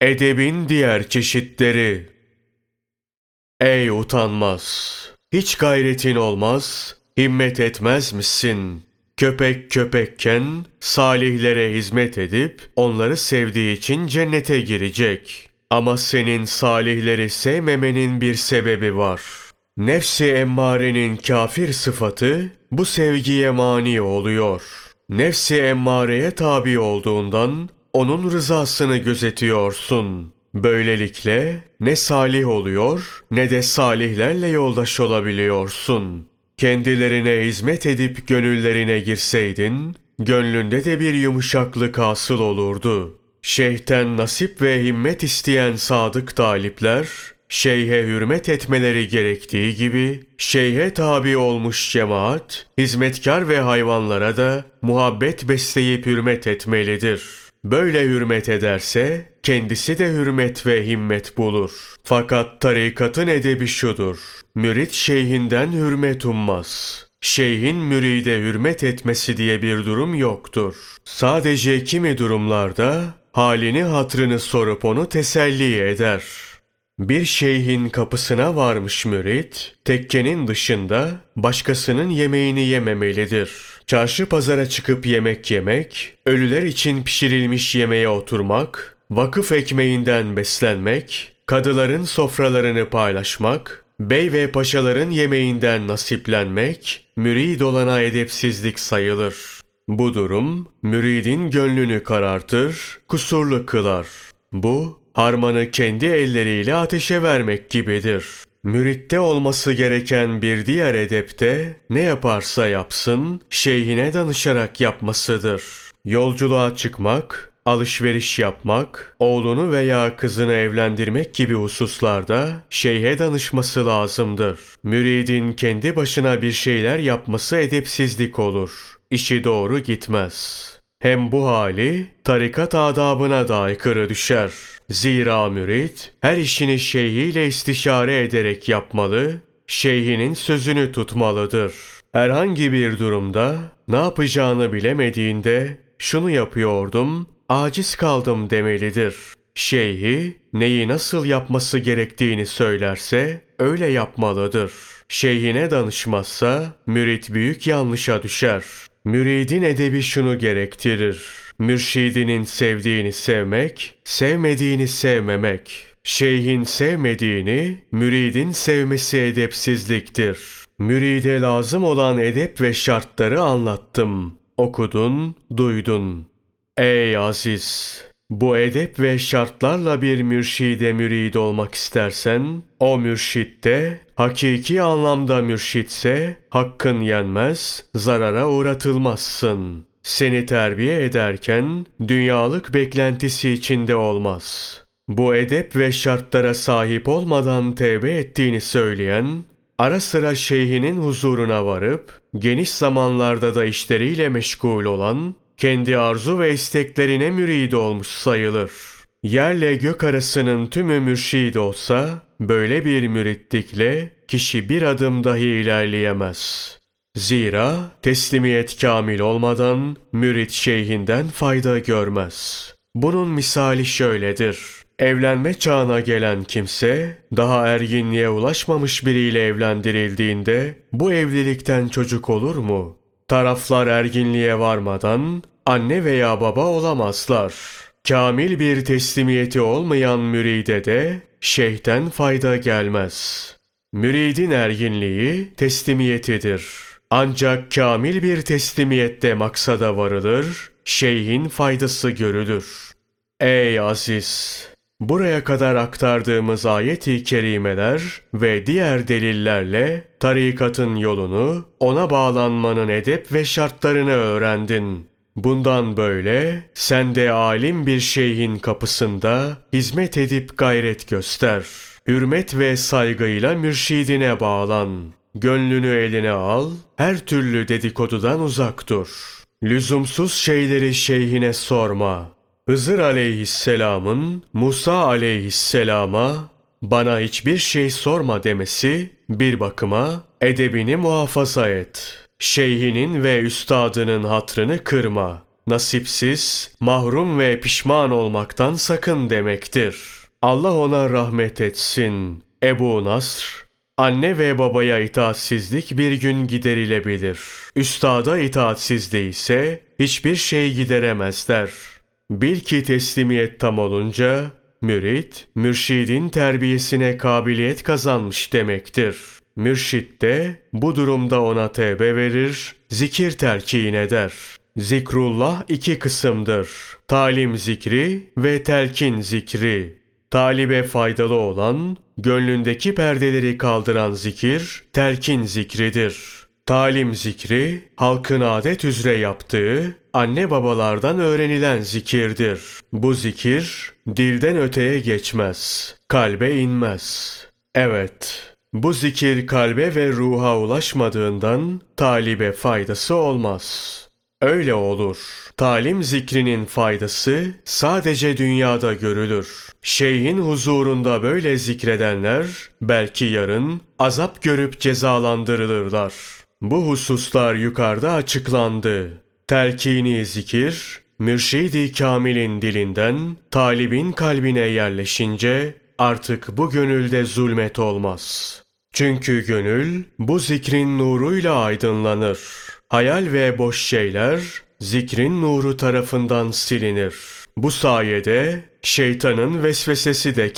Edebin diğer çeşitleri. Ey utanmaz! Hiç gayretin olmaz, himmet etmez misin? Köpek köpekken salihlere hizmet edip onları sevdiği için cennete girecek. Ama senin salihleri sevmemenin bir sebebi var. Nefsi emmarenin kafir sıfatı bu sevgiye mani oluyor. Nefsi emmareye tabi olduğundan onun rızasını gözetiyorsun. Böylelikle ne salih oluyor ne de salihlerle yoldaş olabiliyorsun. Kendilerine hizmet edip gönüllerine girseydin, gönlünde de bir yumuşaklık hasıl olurdu. Şeyhten nasip ve himmet isteyen sadık talipler, şeyhe hürmet etmeleri gerektiği gibi, şeyhe tabi olmuş cemaat, hizmetkar ve hayvanlara da muhabbet besleyip hürmet etmelidir.'' Böyle hürmet ederse kendisi de hürmet ve himmet bulur. Fakat tarikatın edebi şudur. Mürit şeyhinden hürmet ummaz. Şeyhin müride hürmet etmesi diye bir durum yoktur. Sadece kimi durumlarda halini hatrını sorup onu teselli eder. Bir şeyhin kapısına varmış mürit, tekkenin dışında başkasının yemeğini yememelidir. Çarşı pazara çıkıp yemek yemek, ölüler için pişirilmiş yemeğe oturmak, vakıf ekmeğinden beslenmek, kadıların sofralarını paylaşmak, bey ve paşaların yemeğinden nasiplenmek, mürid olana edepsizlik sayılır. Bu durum, müridin gönlünü karartır, kusurlu kılar. Bu, harmanı kendi elleriyle ateşe vermek gibidir. Müritte olması gereken bir diğer edepte ne yaparsa yapsın şeyhine danışarak yapmasıdır. Yolculuğa çıkmak, alışveriş yapmak, oğlunu veya kızını evlendirmek gibi hususlarda şeyhe danışması lazımdır. Müridin kendi başına bir şeyler yapması edepsizlik olur. İşi doğru gitmez. Hem bu hali tarikat adabına da aykırı düşer. Zira mürit her işini şeyhiyle istişare ederek yapmalı, şeyhinin sözünü tutmalıdır. Herhangi bir durumda ne yapacağını bilemediğinde şunu yapıyordum, aciz kaldım demelidir. Şeyhi neyi nasıl yapması gerektiğini söylerse öyle yapmalıdır. Şeyhine danışmazsa mürit büyük yanlışa düşer. Müridin edebi şunu gerektirir. Mürşidinin sevdiğini sevmek, sevmediğini sevmemek. Şeyhin sevmediğini, müridin sevmesi edepsizliktir. Müride lazım olan edep ve şartları anlattım. Okudun, duydun. Ey aziz! Bu edep ve şartlarla bir mürşide mürid olmak istersen, o mürşitte hakiki anlamda mürşitse hakkın yenmez, zarara uğratılmazsın. Seni terbiye ederken dünyalık beklentisi içinde olmaz. Bu edep ve şartlara sahip olmadan tevbe ettiğini söyleyen, ara sıra şeyhinin huzuruna varıp, geniş zamanlarda da işleriyle meşgul olan, kendi arzu ve isteklerine mürid olmuş sayılır. Yerle gök arasının tümü mürşid olsa, böyle bir müritlikle kişi bir adım dahi ilerleyemez. Zira teslimiyet kamil olmadan mürit şeyhinden fayda görmez. Bunun misali şöyledir. Evlenme çağına gelen kimse daha erginliğe ulaşmamış biriyle evlendirildiğinde bu evlilikten çocuk olur mu? Taraflar erginliğe varmadan anne veya baba olamazlar. Kamil bir teslimiyeti olmayan müride de şeyhten fayda gelmez. Müridin erginliği teslimiyetidir. Ancak kamil bir teslimiyette maksada varılır, şeyhin faydası görülür. Ey aziz! Buraya kadar aktardığımız ayet-i kerimeler ve diğer delillerle tarikatın yolunu, ona bağlanmanın edep ve şartlarını öğrendin. Bundan böyle sen de alim bir şeyhin kapısında hizmet edip gayret göster. Hürmet ve saygıyla mürşidine bağlan. Gönlünü eline al, her türlü dedikodudan uzak dur. Lüzumsuz şeyleri şeyhine sorma. Hızır aleyhisselamın Musa aleyhisselama bana hiçbir şey sorma demesi bir bakıma edebini muhafaza et. Şeyhinin ve üstadının hatrını kırma. nasipsiz, mahrum ve pişman olmaktan sakın demektir. Allah ona rahmet etsin. Ebu Nasr, anne ve babaya itaatsizlik bir gün giderilebilir. Üstada itaatsizliği ise hiçbir şey gideremezler. Bil ki teslimiyet tam olunca, mürit, mürşidin terbiyesine kabiliyet kazanmış demektir. Mürşit de bu durumda ona tevbe verir, zikir telkin eder. Zikrullah iki kısımdır. Talim zikri ve telkin zikri. Talibe faydalı olan, gönlündeki perdeleri kaldıran zikir, telkin zikridir. Talim zikri, halkın adet üzere yaptığı, anne babalardan öğrenilen zikirdir. Bu zikir, dilden öteye geçmez, kalbe inmez. Evet, bu zikir kalbe ve ruha ulaşmadığından talibe faydası olmaz. Öyle olur. Talim zikrinin faydası sadece dünyada görülür. Şeyhin huzurunda böyle zikredenler belki yarın azap görüp cezalandırılırlar. Bu hususlar yukarıda açıklandı. Telkini zikir, mürşidi kamilin dilinden talibin kalbine yerleşince artık bu gönülde zulmet olmaz. Çünkü gönül bu zikrin nuruyla aydınlanır. Hayal ve boş şeyler zikrin nuru tarafından silinir. Bu sayede şeytanın vesvesesi de